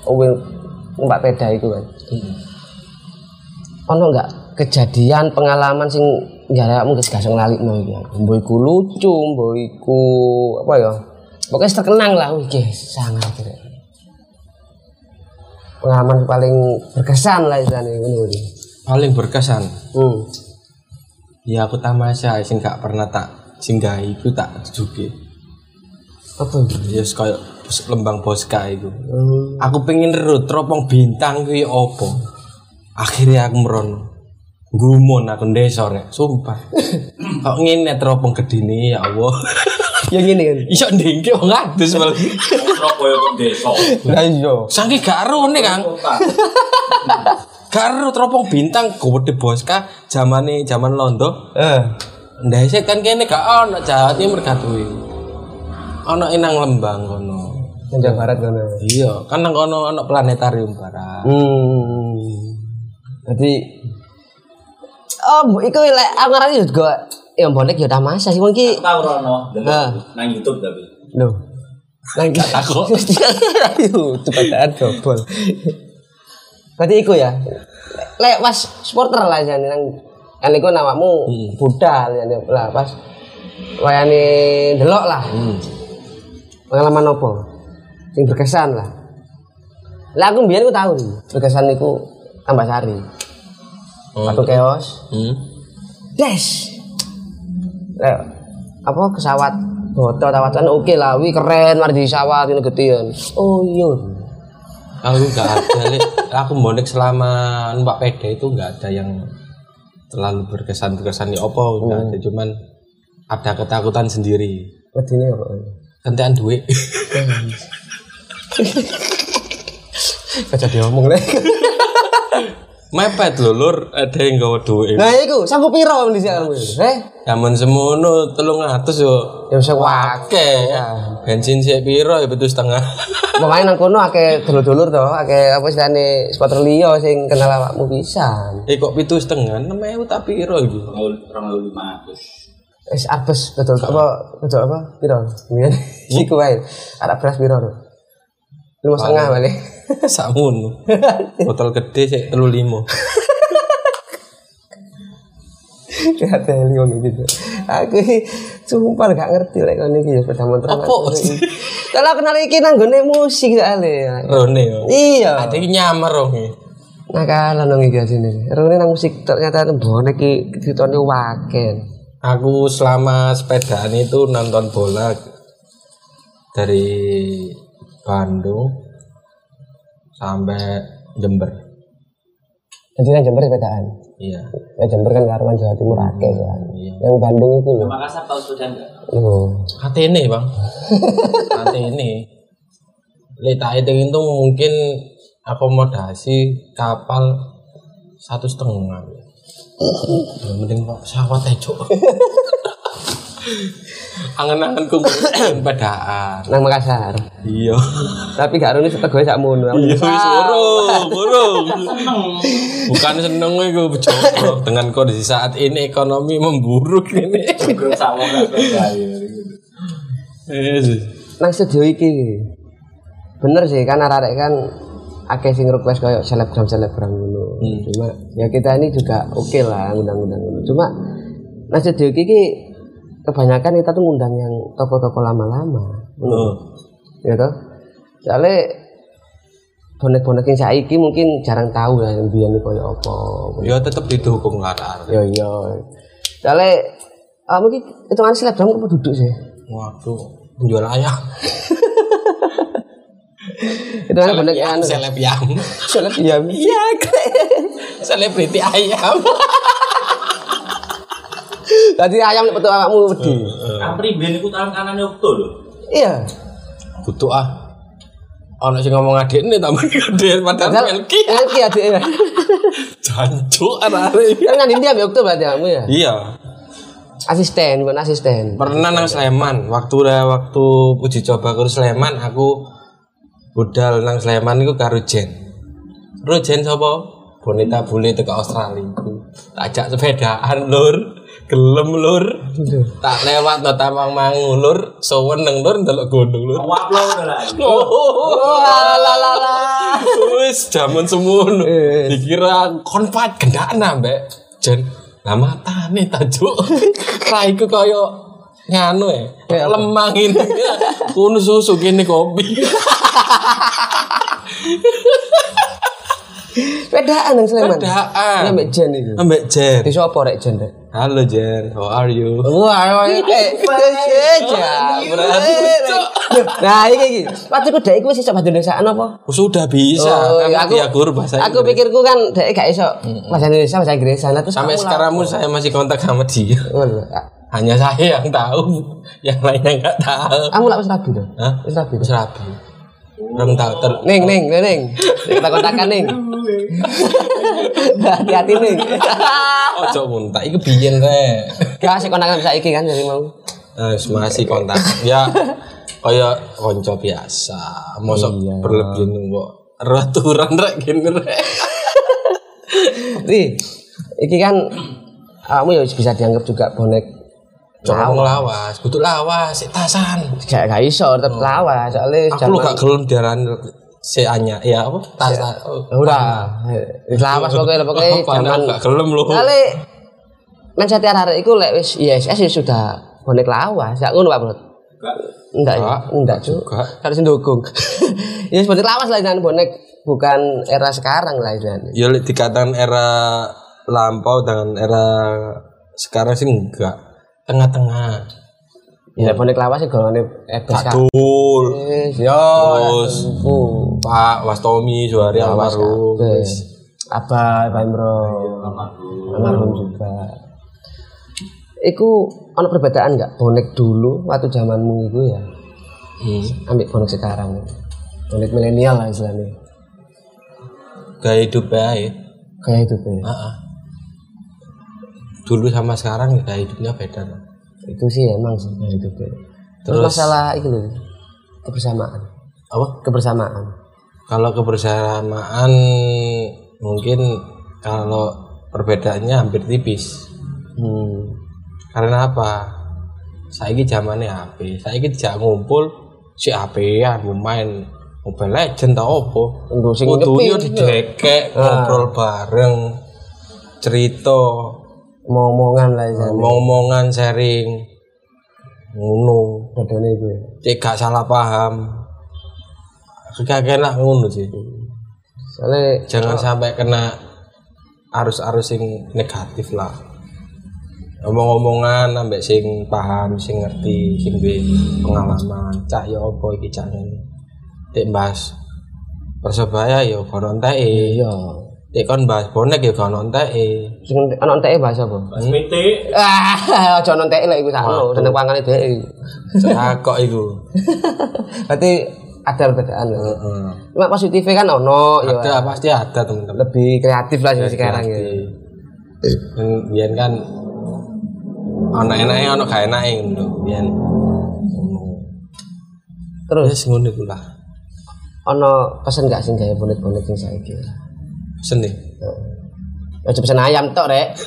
Uwil numpak peda itu kan. Ono enggak kejadian pengalaman sing jarakmu wis gak iso nglalikno iki. Mbok iku lucu, mbok iku apa ya? Pokoknya terkenang lah wih sangat kira. Pengalaman paling berkesan lah istilahnya iki. Paling berkesan. Hmm. Ya aku tamasya sing gak pernah tak singgah itu tak juga. Apa itu? Ya kayak lembang boska itu. Hmm. Aku pengen rut teropong bintang kuwi opo. Akhirnya aku merono. Gumun aku ndesor rek, sumpah. *clears throat* Kok ngene teropong gedine ya Allah. *laughs* Yang ini kan. Iso ndengke wong adus malah. Surabaya kok desa. Lah iya. Saking gak rone Kang. *laughs* Gak ero teropong bintang gede boska zamane zaman londo. Eh. Ndese kan kene gak ono Jawa Timur gak duwe. Ono inang lembang kono. Yang Jawa Barat kan. Iya, kan nang kono ono planetarium barat. Hmm. Jadi Oh, iku lek aku ngarani juga yang bonek ya tamasa sih mungkin. Tahu Rono, nang YouTube tapi. Loh. Lagi Aku. *laughs* Ayo, cepatan dobol. Berarti iku ya. Lek pas supporter lah jane nang kan iku namamu budal ya lah pas wayane delok lah. Hmm. Pengalaman apa? Sing berkesan lah. Lah aku mbiyen ku tahu nih, berkesan iku tambah sari. Oh. Waktu keos, Hmm. des. Lek apa pesawat botol tawatan oke lah, wi keren mari di pesawat ini gedean. Oh iya. Aku nggak ada, aku bonek selama numpak peda itu nggak ada yang terlalu berkesan berkesan di opo nggak ada, cuman ada ketakutan sendiri. Wedine apa? Kentean duit. Kaca diomong lek. *laughs* Mepet lho lur, ada yang gawa duit. Nah iku sanggup piro di sini kamu? Eh? Zaman semono telung atus yo. Ya bisa wak. Oke, bensin sih piro ya betul setengah. *laughs* Pemain nang kono akeh dulur-dulur to, akeh apa istilahne supporter liya sing kenal awakmu pisan. eh kok pitu setengah, ewu tak piro ibu. Orang lima ratus. Wis arbes betul apa betul apa piro? Iku wae. Arab beras piro? Lima setengah balik. Sakmono. Botol gede sih telu limo. Teli wong gitu. Aku iki sumpah gak ngerti lek kon iki ya sepeda motor. Kalau kenal iki nang gone musik soalnya. Rone yo. Iya. Ada yang nyamar dong. Nakalan dong iki asine. Rene nang musik ternyata bonek iki ditone waken. Aku selama sepedaan itu nonton bola dari Bandung sampai Jember. Jadi nang Jember sepedaan. Iya. Ya Jember kan karuan Jawa Timur akeh kan. Iya. Yang Bandung itu lho. Makassar tahu sepeda enggak? Oh. ini bang. *laughs* ini. Lita itu itu mungkin akomodasi kapal satu setengah. Yang penting pak pesawat aja. *laughs* Angen-angen kumpul *coughs* pedaan. nang Makassar. Iya. Tapi gak rene setego sak mono. Iya wis urung, *laughs* urung. Bukan seneng iku bejogo dengan kondisi saat ini ekonomi memburuk ini. Bayar. Yes. Nang studio iki. Bener sih kan arek kan akeh sing request koyo selebgram selebgram ngono. Cuma ya kita ini juga oke lah ngundang-ngundang ngono. Cuma nang studio iki ki kebanyakan kita tuh ngundang yang toko-toko lama-lama. Oh. Ya toh? Soalnya bonek-bonek yang saiki mungkin jarang tahu ya yang biyen koyo apa. Ya tetep didukung lah Kak. Ya iya. Soalnya ah mungkin itu kan selebgram apa duduk sih? Waduh, penjual ayam. *laughs* Itu kan bonek yang anu. Seleb ayam. *laughs* Seleb ya. Iya, Selebriti ayam. *laughs* Tadi ayam nek petuk awakmu wedi. Apri ben iku tangan kanane Okto lho. Iya. Butuh ah. Ono sing ngomong adik ini tambah gede padahal Melki. Melki adike. Jancuk arek. Kan ngandini dia ambek Oktober berarti kamu ya. Iya. Asisten, bukan asisten. Pernah nang Sleman, waktu waktu uji coba ke Sleman aku budal nang Sleman iku karo Jen. Ro Jen sapa? Bonita bule teko Australia iku. Tak ajak sepedaan lur. Gelem lur. Tak lewat no tamang mangu lur, seweneng lur ndelok gunung lur. Upload lah. Oh, Wah, la wis jaman semono. Dikira konfat gendaan ambek Jen. Lah matane tajuk. *laughs* Raiku koyo nganu ya. Lemang ini. *laughs* Kuno susu kene kopi. Pedaan nang Sleman. Pedaan. Ini ambek Jen itu. Ambek Jen. Di sopo rek Jen rek? Halo Jen, how are you? Wah, eh, itu aja. Nah, iki iki. Waktu ku dek iku wis iso bahasa Indonesia apa? Oh, Sudah bisa, Oh, kan iya, aku, ya guru bahasa Aku Inggris. pikirku kan dek gak iso bahasa Indonesia, bahasa Inggris. Nah, terus Sampai sekarang pun saya masih kontak sama dia. Oh, lho. Hanya saya yang tahu, yang lainnya nggak tahu. Kamu lah wis rabi dong. Hah? Wis rabi. Wis rabi. Belum tahu ter ning, ning, ning. Kita kontakan ning. Hati-hati ning. *laughs* Ojo muntah, itu biyen rek. Gak sih kontakan saiki kan jadi mau. Eh, masih kontak. Ya kaya konco biasa. Mosok Iya. berlebihan kok. Raturan rek gini rek. Iki kan kamu ya bisa dianggap juga bonek Coba ngelawas, butuh lawas, si tasan. gak gak iso tetep lawas soalnya Aku lu gak gelem diaran si Anya, ya apa? Tasan. Oh, Ya udah wis lawas pokoknya pokoknya *laughs* Padahal zaman gak gelem lu. kali mindset arek iku lek wis ISS ya sudah bonek lawas. Gak ngono Pak Bro? Enggak. enggak Enggak, juga. harus ndukung. *laughs* Ya bonek lawas lah jangan bonek bukan era sekarang lah itu Ya dikatakan era lampau dengan era sekarang sih enggak. Tengah-tengah. ya bonek lawas sih golongan ebes Betul. yo Terus Pak Wastomi Suhari almarhum. Wes. Apa, Pak Imro? Almarhum juga. Iku ono perbedaan nggak bonek dulu waktu zamanmu itu ya, Hmm. ambil bonek sekarang, bonek milenial lah istilahnya, Gaya hidup baik. kayak itu ya. Ah, ah. Dulu sama sekarang gaya hidupnya beda. Itu sih emang sih kayak itu ya. Terus, Terus- masalah itu loh, kebersamaan, Apa? kebersamaan. Kalau kebersamaan mungkin kalau perbedaannya hampir tipis. Hmm. Karena apa? Saiki zamannya HP. Saiki tidak ngumpul si HP-an mau main Mobile Legend tau apa? Kudunya didekek, Ah. ngobrol bareng, cerita, Omong-omongan lah istilahnya. ngomong-ngomongan sharing, ngono. Bedanya itu ya. Cek gak salah paham. Kekagen lah ngono sih. Soalnya Jangan sampai kena arus-arus sing negatif lah. Omong-omongan ambek sing paham, sing ngerti, sing duwe pengalaman. Cak ya apa iki ngene. Tek bahas Persebaya ya kono enteke. iya. Tek kon bahas bonek ya kono enteke. Sing ana entek bahasa apa? Pas PT Ah, *laughs* aja nontek lek iku sakno, seneng pangane dhek. Cakok iku. *laughs* Berarti ada perbedaan. ya. Heeh. Cuma positifnya kan ono ya. Ada pasti ada teman-teman. Lebih kreatif lah sih sekarang ya. Dan biar kan Ono enake ono gak enake ngono biyen. Terus ngono iku lah. ono pesen gak sing gawe bonek-bonek sing saiki? Seni. Ya aja pesen ayam tok, Rek. *laughs*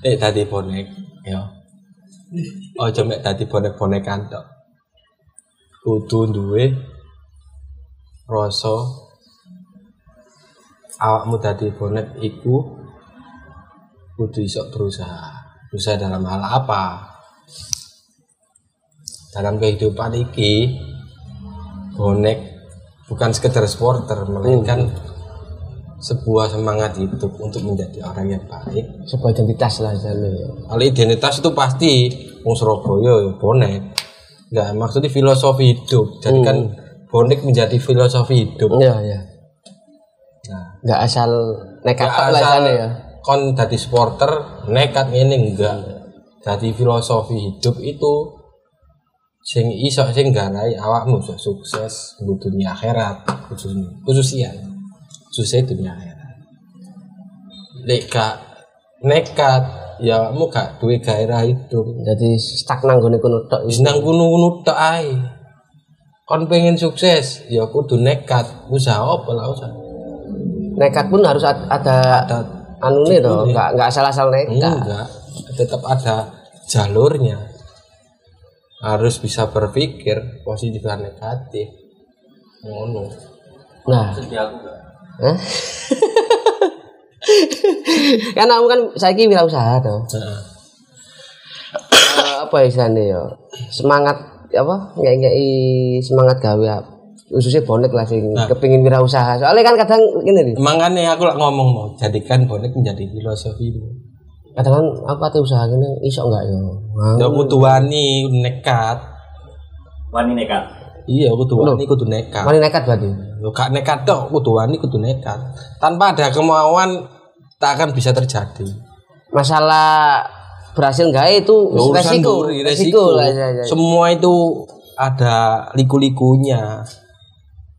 Eh dadi bonek ya. Ojo mek dadi bonek-bonekan tok. Kudu duwe rasa awakmu dadi bonek iku kudu iso berusaha. Berusaha dalam hal apa? Dalam kehidupan iki bonek bukan sekedar supporter melainkan sebuah semangat hidup untuk menjadi orang yang baik. Sebuah identitas lah jane. kalau identitas itu pasti wong Surabaya ya bonek. Nggak maksudnya filosofi hidup. Jadikan bonek menjadi filosofi hidup. Iya, iya. nah. Enggak asal nekat nggak lah asal jane ya. kon jadi supporter nekat ngene enggak jadi filosofi hidup itu sing iso sing garai awakmu sukses di dunia akhirat khususnya khususnya khususnya dunia akhirat lek gak nekat ya awakmu gak duwe gairah hidup Jadi stuck nang gone kono tok. Wis nang kuno-kuno tok ae. Kon pengen sukses, ya kudu nekat. Usaha apa lah usaha. Nekat pun harus ad- ada Ada anu nih toh, enggak enggak asal-asal nekat. enggak, tetap ada jalurnya. Harus bisa berpikir positif dan negatif. Ngono. Nah, aku gak. Hah? *laughs* kan kamu kan saiki wirausaha toh. Heeh. Eh, apa istilahnya ya? Semangat apa? Ngekei semangat gawe khususnya bonek lah sing kepingin wirausaha. Soalnya kan kadang gini nih, Makanya aku lah ngomong mau jadikan bonek menjadi filosofimu. kadang kan aku ate usaha gini iso enggak ya? Wah, Ya wani nekat. Wani nekat. Iya, kudu wani kudu nekat. Mari nekat berarti. Yo gak nekat tok, kudu wani kudu nekat. Tanpa ada kemauan tak akan bisa terjadi. Masalah berhasil enggak itu Ya, urusan resiko, duri, resiko lah ya, ya. Semua itu ada liku-likunya.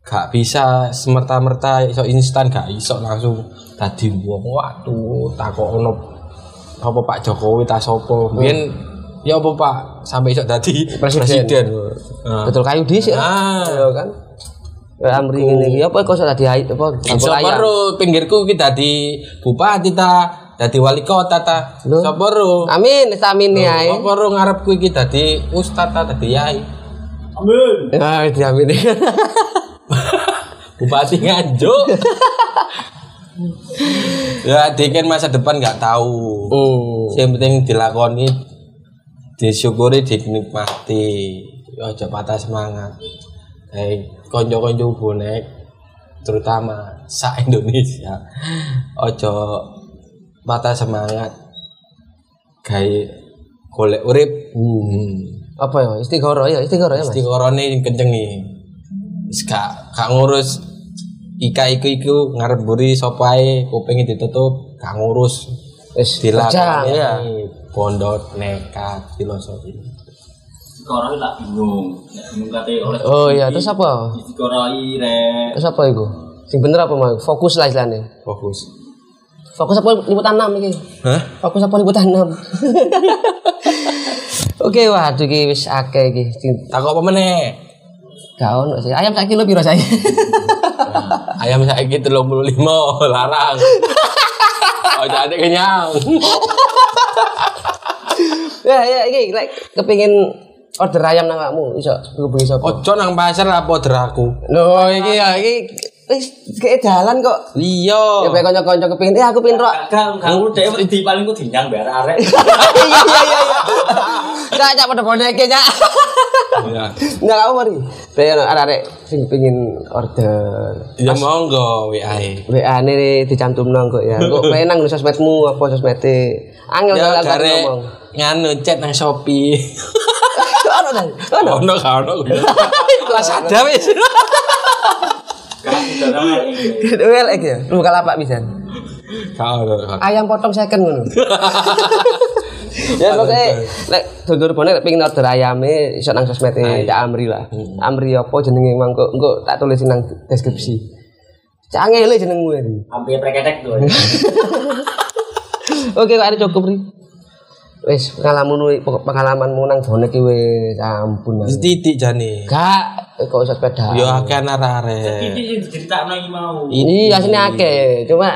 Gak bisa semerta-merta iso instan gak iso langsung tadi wong waduh takok ono apa Pak Jokowi ta sapa. Biyen ya apa Pak sampai iso dadi Presiden. presiden. Nah. Betul kayu di sih. Ah. Ya kan. Ya amri ngene iki apa kok iso dadi apa ayam. baru pinggirku kita di bupati ta, dadi wali kota ta. Sapa ro? Amin, amin ya. Apa ro ngarepku iki dadi ustaz ta dadi yai. Amin. Ya, diamin. *laughs* Bupati Nganjuk. *laughs* ya, dikin masa depan nggak tahu. Hmm. Yang penting dilakoni, disyukuri, dinikmati. Ya, aja patah semangat. Hei, konco-konco bonek, terutama sa *laughs* Indonesia. Ojo patah semangat. Kayak golek urip. Hmm. Apa ya? Istighoro ya, istighoro ya. Istiqorone yang kenceng nih. Gak gak ngurus ika iku iku ngarep buri sapa ae kuping ditutup gak ngurus Wis dilakoni ya. Pondok nekat filosofi Sekarang lah bingung. Nek bingung kate oleh. Oh iya, terus apa? Dikorai rek. Terus apa iku? Sing bener apa mau? Fokus lah istilahnya. fokus Fokus apa liputan 6 iki? hah Fokus apa liputan 6? *laughs* Oke, waduh iki wis akeh iki. Takut apa meneh Gak ono sih. Ayam sak kilo piro saya? ayam saiki 35 *laughs* larang *laughs* oh jadi kenyang ya ya iki lek kepengin order ayam nang kamu iso hubungi sapa? ojo nang pasar apa deraku Lho iki ya iki wis kayak dalan kok. iya Ya bae kanca-kanca kepengin eh aku pengen rok. Kang, kamu dhewe di paling ku dinyang bayar arek. *laughs* Iya iya iya iya. Gak cak pada boneke cak. ya Nggak kamu mari. Bae ono arek sing pengin order. ya monggo WA e. WA ini dicantumno kok ya. Kok *laughs* pengen nang sosmedmu apa sosmede. Angel ya angel gare ngomong. nganu chat nang Shopee *laughs* Ono ta? Ono. ono gak ono kelas ada wis Well ek ya. Lu lapak bisa. Ayam potong second ngono. *laughs* ya pokoknya lek dulur bonek lek pengen order ayame iso nang sosmed e Cak Amri lah. Amri apa jenenge mang kok engko tak tulisin nang deskripsi. Cak angel jenengmu ini. Hampir preketek tuh. *laughs* Oke kok ada cukup ri. Wis pengalamanmu pengalamanmu nang bonek iki wis ampun. Wis titik jane. Gak kok iso sepeda. Yo akeh arek-arek. Ini diceritakan lagi mau. Ini asline akeh, cuma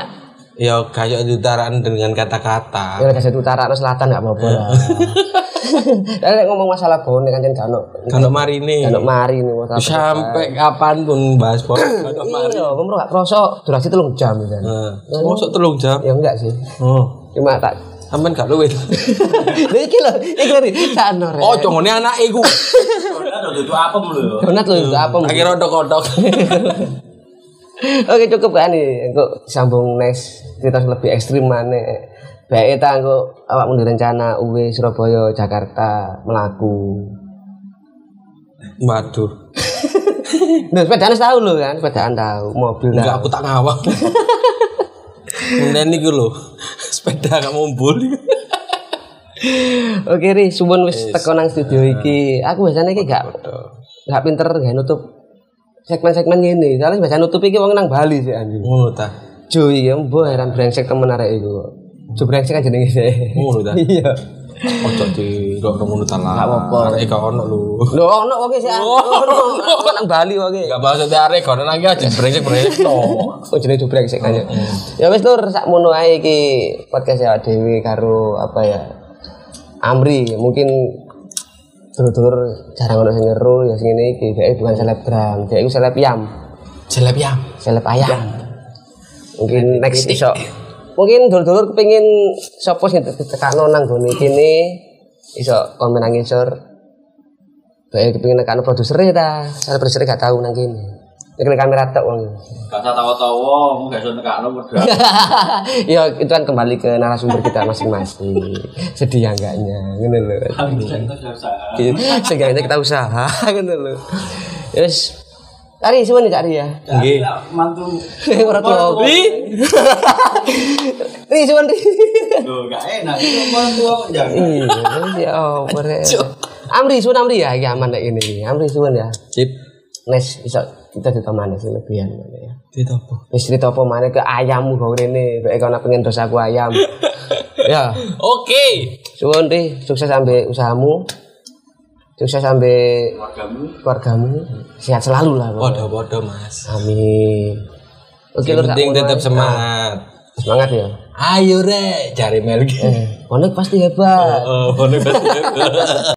Yo kayak diutaraan dengan kata-kata. ya kasih utara atau selatan gak apa-apa *laughs* lah. Tapi nek ngomong masalah bonek kan kan ono Kalau marine. ono mari nih mau sampai kapan pun bahas pon. Kalau mari. Iya, kamu gak kroso durasi telung jam kan. Nah, masuk telung jam. Ya enggak sih. Oh, Cuma tak sampean gak luwih. *laughs* Lha iki lho, iki lho sakno rek. Oh, congone anake iku. Ada tuh apa mulu? Donat lho itu apa? Akhirnya odok-odok. Oke cukup kan nih, untuk sambung next cerita lebih ekstrim mana? Baik ta engko awakmu rencana UW Surabaya Jakarta melaku. Waduh. *laughs* Nah, sepedaan tahu lho kan, sepedaan tahu, mobil Enggak aku tak ngawang. *laughs* Kemudian iku lho. Sepeda gak mumpul. *laughs* Oke ri, suwun wis teko nang studio iki. Aku biasanya iki gak gak pinter gak nutup segmen-segmen ngene. Soalnya biasa nutup iki wong nang Bali sih anjing. Ngono ta. Jo iya mbok heran brengsek temen arek iku. Jo brengsek aja jenenge sih. Ngono ta. *laughs* Iya. Ojo di rok ngono ta lah. Gak apa-apa. Arek gak ono lho. Lho ono wong sih. Ono ono nang Bali wong Gak bahas ada arek kono lagi aja brengsek-brengsek to. *laughs* Oh jenenge brengsek aja. Ya wis lur sakmono ae iki podcast ya Dewi karo apa ya? Amri mungkin dulur-dulur jarang ono sing ngeru ya sing ngene iki dhek bukan selebgram, dhek iku seleb yam, Jelek ya. seleb ayam. Mungkin next iso. Mungkin dulur-dulur kepengin sapa sing ditekakno nang gone kene iso komen nang ngisor. Dhek kepengin nekakno produser ta, saya produser gak tau nang kene. Nek kamera tok wong. Kata tawa-tawa, mau gak iso nekakno berdua. *laughs* ya itu kan kembali ke narasumber kita masing-masing *laughs* sedih ya enggaknya ngono lho seenggaknya kita usaha ngono *laughs* lho yes Cari suwun nih cari ya. Nggih. Mantu. *laughs* Ora tuwa. Ri ri. Loh, gak enak. Itu mantu jangan. Iya, ya rek. Amri suwun Amri ya, iki aman nek ini. Amri suwun ya. Sip. Nes iso kita ditemani sih lebihan ngono ya. Itu apa? Wis cerita apa maneh ke ayammu kok rene, nek kono pengen dosaku ayam. *laughs* ya, Oke. suwun ri, sukses sampai usahamu. Sukses sampai Keluargamu. keluargamu. Sehat selalu lah. pokoknya. Bodoh-bodoh, Mas. Amin. Oke, Yang lur, penting tetap semangat. Semangat ya. Ayo rek, cari Mel. Eh, Konek pasti hebat. Oh, bodoh *laughs*